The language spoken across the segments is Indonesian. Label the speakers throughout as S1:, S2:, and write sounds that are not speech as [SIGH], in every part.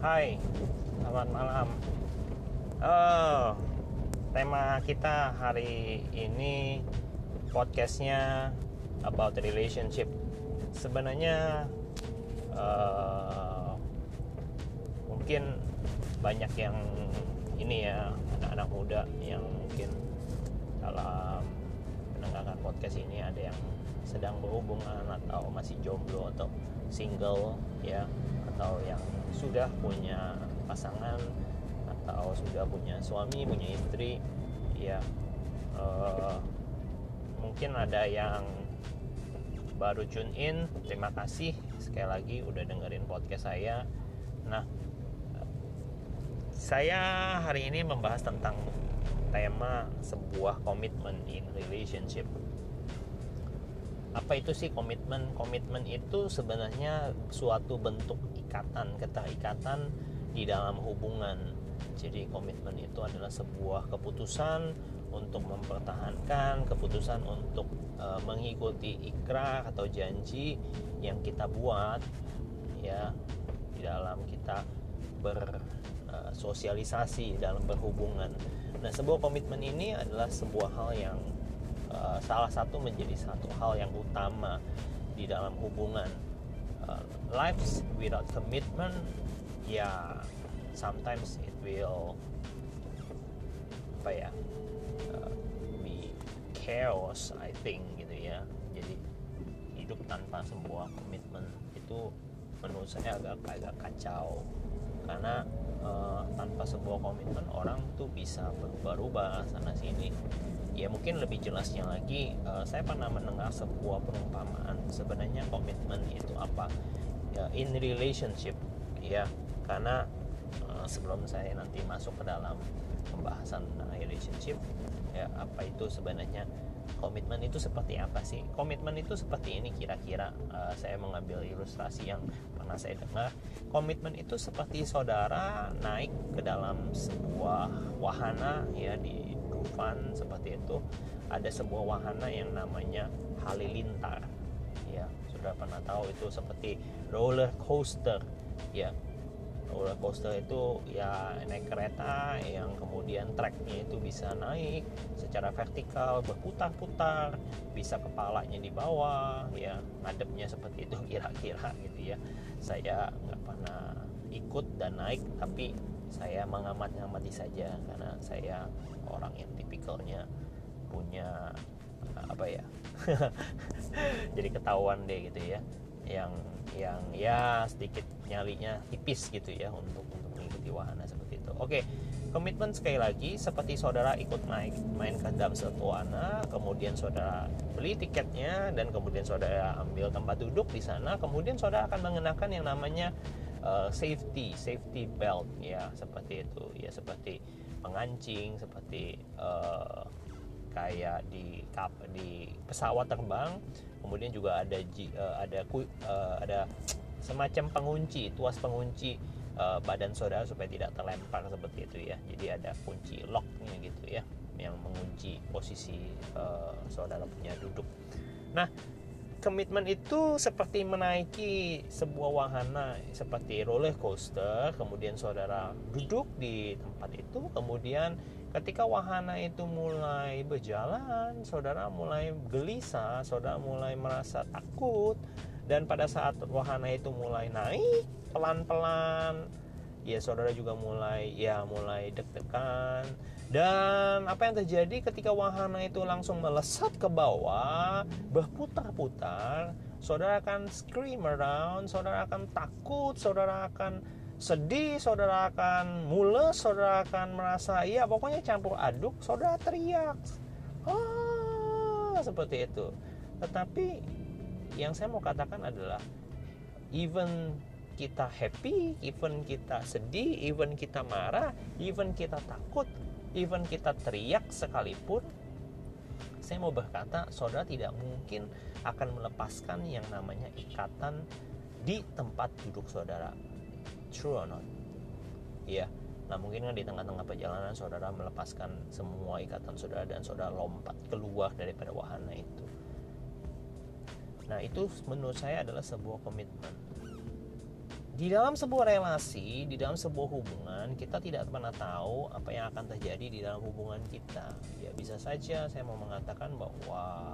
S1: Hai, selamat malam. Oh, tema kita hari ini podcastnya about relationship. Sebenarnya uh, mungkin banyak yang ini ya anak-anak muda yang mungkin dalam mendengarkan podcast ini ada yang sedang berhubungan atau masih jomblo atau single ya atau yang sudah punya pasangan atau sudah punya suami punya istri ya uh, mungkin ada yang baru tune in terima kasih sekali lagi udah dengerin podcast saya. Nah saya hari ini membahas tentang tema sebuah komitmen in relationship. Apa itu sih komitmen? Komitmen itu sebenarnya suatu bentuk ikatan keterikatan di dalam hubungan jadi komitmen itu adalah sebuah keputusan untuk mempertahankan keputusan untuk e, mengikuti ikrar atau janji yang kita buat ya di dalam kita bersosialisasi dalam berhubungan. Nah, sebuah komitmen ini adalah sebuah hal yang uh, salah satu menjadi satu hal yang utama di dalam hubungan. Uh, lives without commitment, ya yeah, sometimes it will apa ya uh, be chaos, I think gitu ya. Jadi hidup tanpa sebuah komitmen itu menurut saya agak agak kacau karena uh, tanpa sebuah komitmen orang tuh bisa berubah-ubah sana sini ya mungkin lebih jelasnya lagi uh, saya pernah mendengar sebuah perumpamaan sebenarnya komitmen itu apa? Ya, in relationship ya. Karena uh, sebelum saya nanti masuk ke dalam pembahasan relationship ya apa itu sebenarnya komitmen itu seperti apa sih? Komitmen itu seperti ini kira-kira. Uh, saya mengambil ilustrasi yang pernah saya dengar. Komitmen itu seperti saudara naik ke dalam sebuah wahana ya di Dufan seperti itu. Ada sebuah wahana yang namanya Halilintar. Ya, sudah pernah tahu itu seperti roller coaster. Ya, roller coaster itu ya naik kereta yang kemudian tracknya itu bisa naik secara vertikal berputar-putar bisa kepalanya di bawah ya ngadepnya seperti itu [LAUGHS] kira-kira gitu ya. Saya nggak pernah ikut dan naik tapi saya mengamati-amati saja karena saya orang yang tipikalnya punya apa ya [LAUGHS] jadi ketahuan deh gitu ya yang yang ya sedikit nyalinya tipis gitu ya untuk untuk mengikuti wahana seperti itu. Oke, komitmen sekali lagi seperti saudara ikut naik main ke dalam satu wahana, kemudian saudara beli tiketnya dan kemudian saudara ambil tempat duduk di sana, kemudian saudara akan mengenakan yang namanya uh, safety safety belt ya seperti itu ya seperti pengancing seperti uh, kayak di kap di pesawat terbang kemudian juga ada uh, ada uh, ada semacam pengunci tuas pengunci uh, badan saudara supaya tidak terlempar seperti itu ya. Jadi ada kunci locknya gitu ya yang mengunci posisi saudara punya duduk. Nah komitmen itu seperti menaiki sebuah wahana seperti roller coaster kemudian saudara duduk di tempat itu kemudian ketika wahana itu mulai berjalan saudara mulai gelisah saudara mulai merasa takut dan pada saat wahana itu mulai naik pelan-pelan ya saudara juga mulai ya mulai deg-degan. Dan apa yang terjadi ketika wahana itu langsung melesat ke bawah berputar-putar saudara akan scream around saudara akan takut saudara akan sedih saudara akan mules saudara akan merasa iya pokoknya campur aduk saudara teriak ah seperti itu tetapi yang saya mau katakan adalah even kita happy, even kita sedih, even kita marah, even kita takut, even kita teriak sekalipun, saya mau berkata, saudara tidak mungkin akan melepaskan yang namanya ikatan di tempat duduk saudara. True or not? Iya. Nah mungkin kan di tengah-tengah perjalanan saudara melepaskan semua ikatan saudara dan saudara lompat keluar daripada wahana itu. Nah, itu menurut saya adalah sebuah komitmen. di dalam sebuah relasi, di dalam sebuah hubungan, kita tidak pernah tahu apa yang akan terjadi di dalam hubungan kita. Ya bisa saja saya mau mengatakan bahwa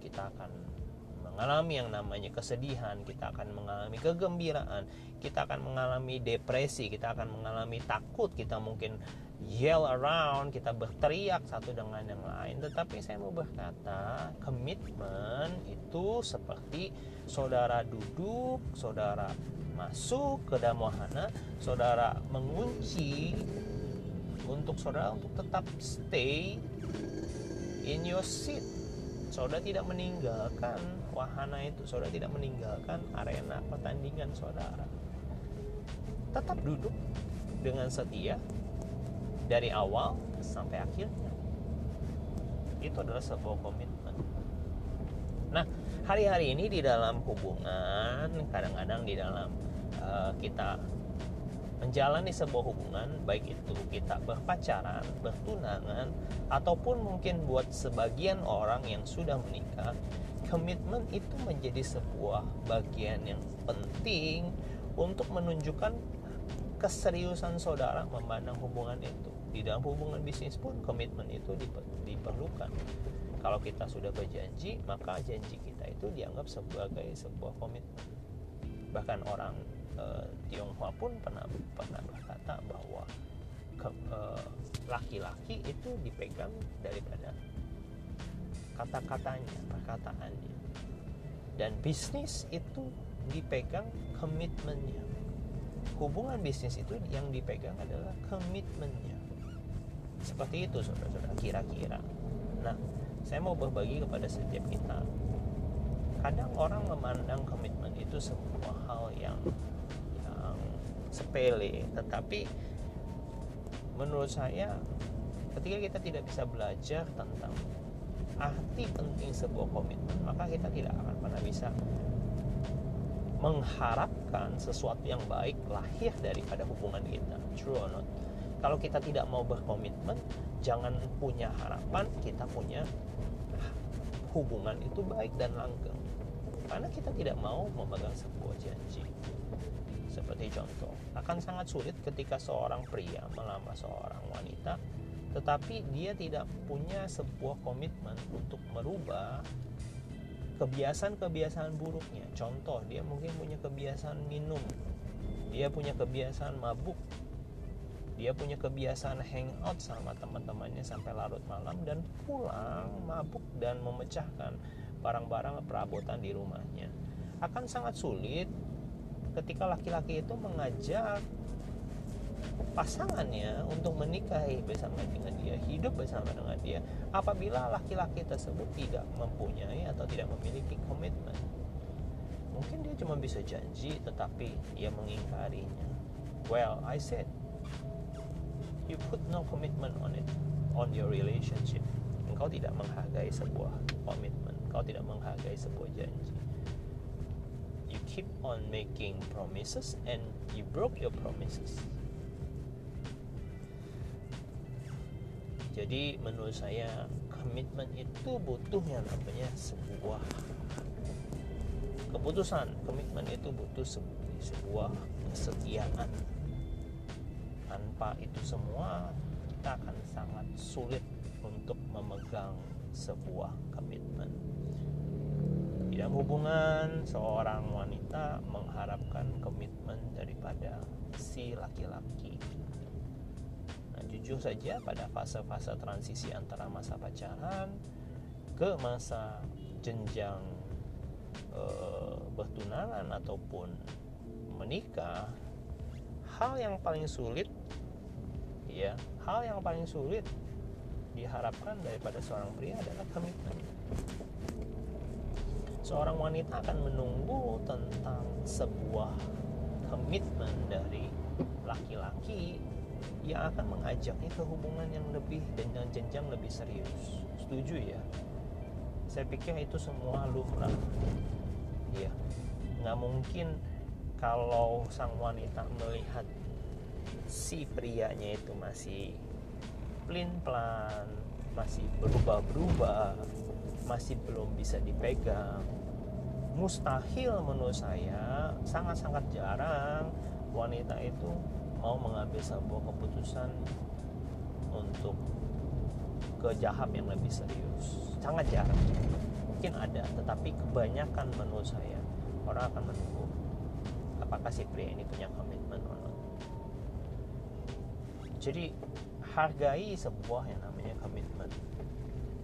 S1: kita akan mengalami yang namanya kesedihan, kita akan mengalami kegembiraan, kita akan mengalami depresi, kita akan mengalami takut, kita mungkin yell around, kita berteriak satu dengan yang lain. Tetapi saya mau berkata, komitmen itu seperti saudara duduk, saudara masuk ke dalam wahana, saudara mengunci untuk saudara untuk tetap stay in your seat. Saudara tidak meninggalkan wahana itu, saudara tidak meninggalkan arena pertandingan saudara. Tetap duduk dengan setia dari awal sampai akhirnya. Itu adalah sebuah komitmen. Nah, hari-hari ini di dalam hubungan, kadang-kadang di dalam Eh, kita menjalani sebuah hubungan baik itu kita berpacaran, bertunangan ataupun mungkin buat sebagian orang yang sudah menikah, komitmen itu menjadi sebuah bagian yang penting untuk menunjukkan keseriusan saudara memandang hubungan itu. Di dalam hubungan bisnis pun komitmen itu diperlukan. Kalau kita sudah berjanji, maka janji kita itu dianggap sebagai sebuah komitmen. Bahkan orang uh, Tionghoa pun pernah pernah berkata bahwa eh, laki-laki itu dipegang daripada kata-katanya, perkataannya. Dan bisnis itu dipegang komitmennya. Hubungan bisnis itu yang dipegang adalah komitmennya. Seperti itu saudara-saudara kira-kira. Nah, saya mau berbagi kepada setiap kita. Kadang orang memandang komitmen itu sebuah hal yang sepele. Tetapi menurut saya ketika kita tidak bisa belajar tentang arti penting sebuah komitmen maka kita tidak akan pernah bisa mengharapkan sesuatu yang baik lahir daripada hubungan kita. True or not? Kalau kita tidak mau berkomitmen jangan punya harapan kita punya hubungan itu baik dan langgeng. Karena kita tidak mau memegang sebuah janji seperti contoh, akan sangat sulit ketika seorang pria melamar seorang wanita tetapi dia tidak punya sebuah komitmen untuk merubah kebiasaan-kebiasaan buruknya. Contoh, dia mungkin punya kebiasaan minum, dia punya kebiasaan mabuk, dia punya kebiasaan hangout sama teman-temannya sampai larut malam dan pulang mabuk dan memecahkan barang-barang perabotan di rumahnya. Akan sangat sulit ketika laki-laki itu mengajak pasangannya untuk menikahi bersama dengan dia, hidup bersama dengan dia, apabila laki-laki tersebut tidak mempunyai atau tidak memiliki komitmen. Mungkin dia cuma bisa janji tetapi ia mengingkarinya. Well, I said you put no commitment on it, on your relationship. Engkau tidak menghargai sebuah komitmen, engkau tidak menghargai sebuah janji keep on making promises and you broke your promises. Jadi menurut saya komitmen itu butuh yang namanya sebuah keputusan. Komitmen itu butuh sebuah kesetiaan. Tanpa itu semua kita akan sangat sulit untuk memegang sebuah komitmen. Di hubungan, seorang wanita mengharapkan komitmen daripada si laki-laki. Nah, jujur saja pada fase-fase transisi antara masa pacaran ke masa jenjang e, bertunangan ataupun menikah, hal yang paling sulit ya, hal yang paling sulit diharapkan daripada seorang pria adalah komitmen seorang wanita akan menunggu tentang sebuah komitmen dari laki-laki yang akan mengajaknya ke hubungan yang lebih dengan jenjang lebih serius. Setuju ya? Saya pikir itu semua lumrah. Ya, nggak mungkin kalau sang wanita melihat si prianya itu masih plin plan, masih berubah-berubah, masih belum bisa dipegang. Mustahil menurut saya sangat-sangat jarang wanita itu mau mengambil sebuah keputusan untuk ke jaham yang lebih serius. Sangat jarang. Mungkin ada tetapi kebanyakan menurut saya orang akan menunggu apakah si pria ini punya komitmen jadi hargai sebuah yang namanya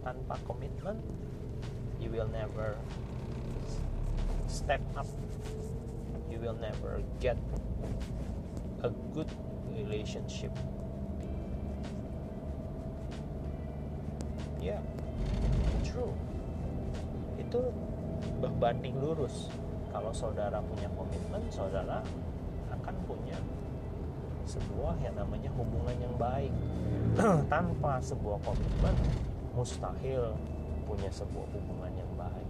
S1: tanpa komitmen you will never step up. You will never get a good relationship. Ya yeah, true. Itu berbanding lurus. Kalau saudara punya komitmen saudara akan punya sebuah yang namanya hubungan yang baik. [CLEARS THROAT] Tanpa sebuah komitmen mustahil punya sebuah hubungan yang baik.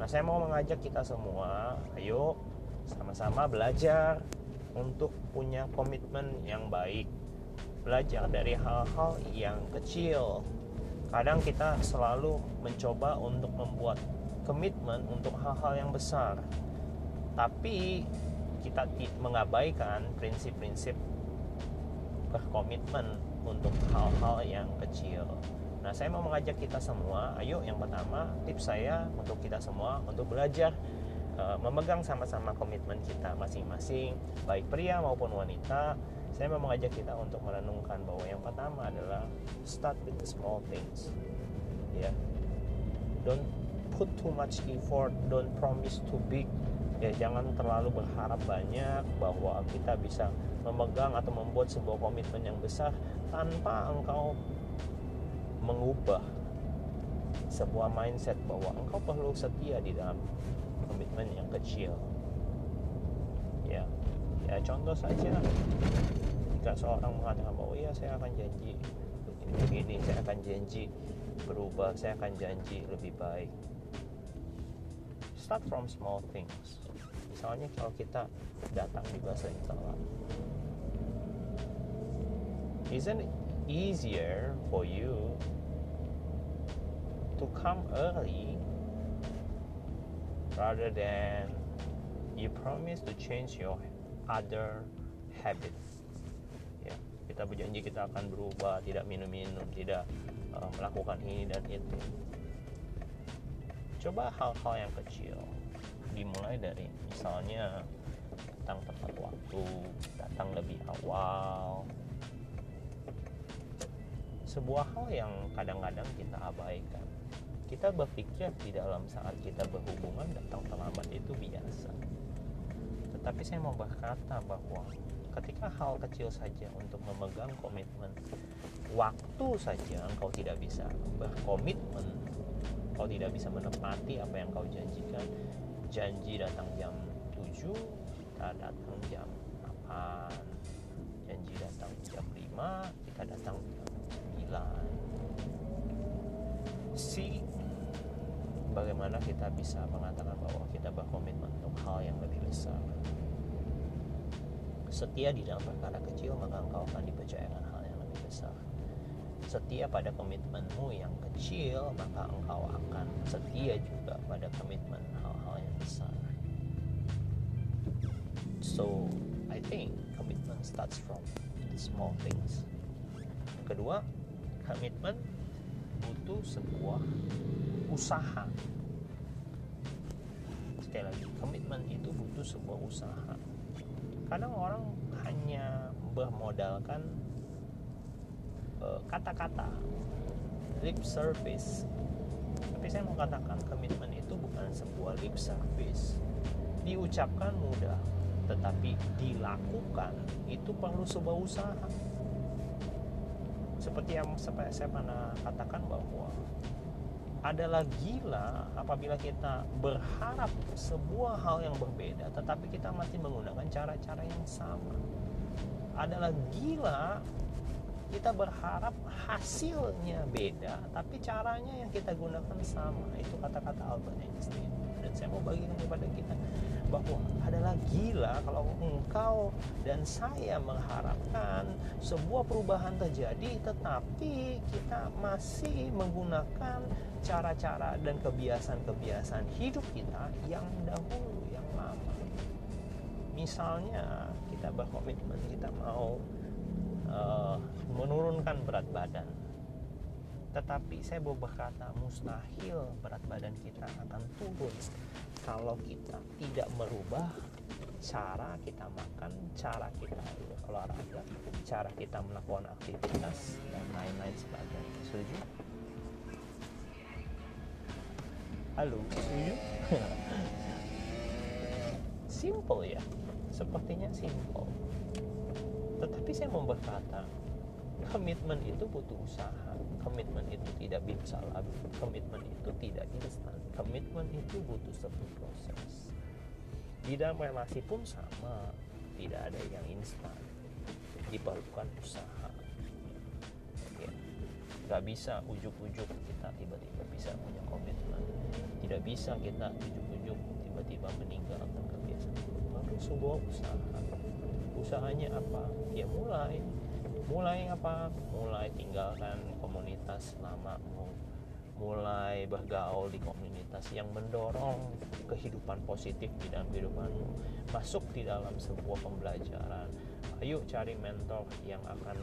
S1: Nah saya mau mengajak kita semua ayo sama-sama belajar untuk punya komitmen yang baik. Belajar dari hal-hal yang kecil. Kadang kita selalu mencoba untuk membuat komitmen untuk hal-hal yang besar. Tapi kita mengabaikan prinsip-prinsip berkomitmen untuk hal-hal yang kecil. Nah saya mau mengajak kita semua ayo yang pertama tips saya untuk kita semua untuk belajar uh, memegang sama-sama komitmen kita masing-masing baik pria maupun wanita. Saya mau mengajak kita untuk merenungkan bahwa yang pertama adalah start with the small things. Ya. Yeah. don't put too much effort don't promise too big ya jangan terlalu berharap banyak bahwa kita bisa memegang atau membuat sebuah komitmen yang besar tanpa engkau mengubah sebuah mindset bahwa engkau perlu setia di dalam komitmen yang kecil. Ya ya contoh saja. Jika seorang mengatakan bahwa iya saya akan janji begini saya akan janji berubah saya akan janji lebih baik. Start from small things misalnya kalau kita datang di bahasa telat isn't it easier for you to come early rather than you promise to change your other habit ya kita berjanji kita akan berubah tidak minum-minum tidak uh, melakukan ini dan itu. Coba hal-hal yang kecil dimulai dari misalnya datang tepat waktu datang lebih awal. Sebuah hal yang kadang-kadang kita abaikan. Kita berpikir di dalam saat kita berhubungan datang terlambat itu biasa. Tetapi saya mau berkata bahwa ketika hal kecil saja untuk memegang komitmen waktu saja engkau tidak bisa berkomitmen kau tidak bisa menepati apa yang kau janjikan janji datang jam 7 kita datang jam 8 janji datang jam 5 kita datang jam 9 si bagaimana kita bisa mengatakan bahwa kita berkomitmen untuk hal yang lebih besar? Setia di dalam perkara kecil maka engkau akan dipercayakan hal yang lebih besar. Setia pada komitmenmu yang kecil maka engkau akan setia juga pada komitmen hal-hal so I think commitment starts from small things. Kedua komitmen butuh sebuah usaha. Sekali lagi komitmen itu butuh sebuah usaha. Kadang orang hanya bermodalkan uh, kata-kata lip service. Tapi saya mau katakan komitmen itu bukan sebuah lip service. Diucapkan mudah tetapi dilakukan itu perlu sebuah usaha. Seperti yang saya pernah katakan bahwa adalah gila apabila kita berharap sebuah hal yang berbeda tetapi kita masih menggunakan cara-cara yang sama. Adalah gila kita berharap hasilnya beda tapi caranya yang kita gunakan sama. Itu kata-kata Albert Einstein. Dan saya mau bagikan kepada kita bahwa adalah gila kalau engkau dan saya mengharapkan sebuah perubahan terjadi tetapi kita masih menggunakan cara-cara dan kebiasaan-kebiasaan hidup kita yang dahulu yang lama. Misalnya kita berkomitmen kita mau uh, menurunkan berat badan tetapi saya mau berkata mustahil berat badan kita akan turun kalau kita tidak merubah cara kita makan, cara kita olahraga, cara kita melakukan aktivitas dan lain-lain sebagainya. Setuju? Halo, setuju? [LAUGHS] simple ya, sepertinya simple. Tetapi saya mau berkata, komitmen itu butuh usaha. Komitmen itu tidak bisa lalu komitmen itu tidak instan. Komitmen itu butuh satu proses. Di dalam relasi pun sama. Tidak ada yang instan. Diperlukan usaha. Ya nggak bisa ujuk-ujuk kita tiba-tiba bisa punya komitmen. Tidak bisa kita ujuk-ujuk tiba-tiba meninggalkan kebiasaan sebuah usaha. Usahanya apa? Ya mulai. Mulai apa? Mulai tinggalkan komunitas lamamu mulai bergaul di komunitas yang mendorong kehidupan positif di dalam kehidupanmu masuk di dalam sebuah pembelajaran. Ayo cari mentor yang akan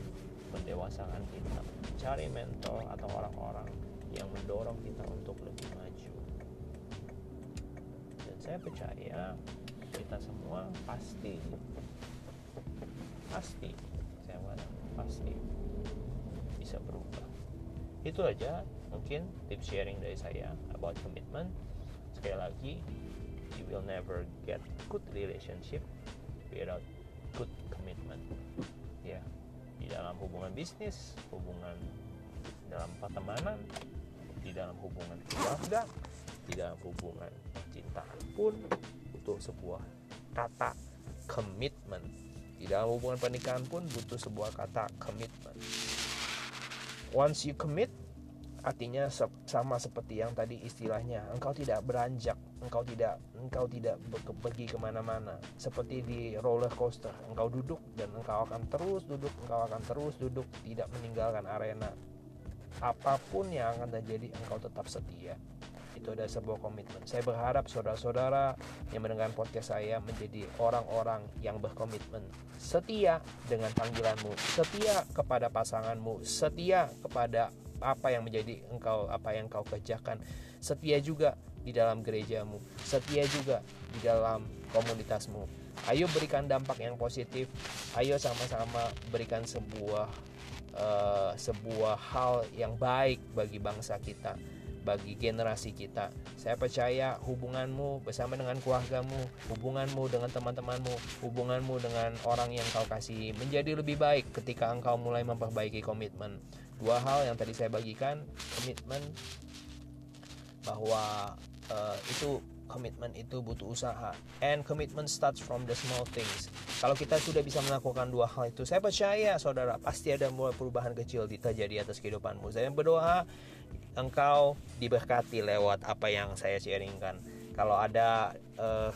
S1: mendewasakan kita. Cari mentor atau orang-orang yang mendorong kita untuk lebih maju. Dan saya percaya kita semua pasti. Pasti. Saya mengatakan pasti. Bisa berubah. Itu aja mungkin tips sharing dari saya about commitment. Sekali lagi you will never get good relationship without good commitment. Ya di dalam hubungan bisnis hubungan dalam pertemanan di dalam hubungan keluarga di dalam hubungan cinta pun butuh sebuah kata komitmen di dalam hubungan pernikahan pun butuh sebuah kata komitmen. Once you commit, artinya sama seperti yang tadi istilahnya, engkau tidak beranjak, engkau tidak engkau tidak pergi ke mana-mana. Seperti di roller coaster, engkau duduk dan engkau akan terus duduk, engkau akan terus duduk, tidak meninggalkan arena. Apa pun yang akan terjadi, engkau tetap setia itu adalah sebuah komitmen. Saya berharap saudara-saudara yang mendengar podcast saya menjadi orang-orang yang berkomitmen setia dengan panggilanmu, setia kepada pasanganmu, setia kepada apa yang menjadi engkau apa yang kau kerjakan, setia juga di dalam gerejamu, setia juga di dalam komunitasmu. Ayo berikan dampak yang positif. Ayo sama-sama berikan sebuah uh, sebuah hal yang baik bagi bangsa kita bagi generasi kita. Saya percaya hubunganmu bersama dengan keluargamu, hubunganmu dengan teman-temanmu, hubunganmu dengan orang yang kau kasih menjadi lebih baik ketika engkau mulai memperbaiki komitmen. Dua hal yang tadi saya bagikan, komitmen bahwa uh, itu komitmen itu butuh usaha. And commitment starts from the small things. Kalau kita sudah bisa melakukan dua hal itu saya percaya saudara pasti ada mulai perubahan kecil terjadi atas kehidupanmu. Saya berdoa engkau diberkati lewat apa yang saya sharingkan. Kalau ada uh,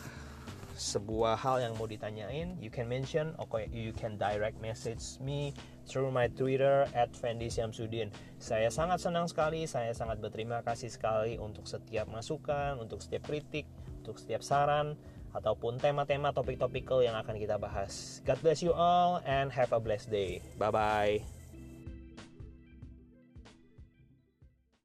S1: sebuah hal yang mau ditanyain, you can mention, okay, you can direct message me through my Twitter at Fendi Syamsuddin. Saya sangat senang sekali, saya sangat berterima kasih sekali untuk setiap masukan, untuk setiap kritik, untuk setiap saran, ataupun tema-tema topik-topikal yang akan kita bahas. God bless you all and have a blessed day. Bye-bye.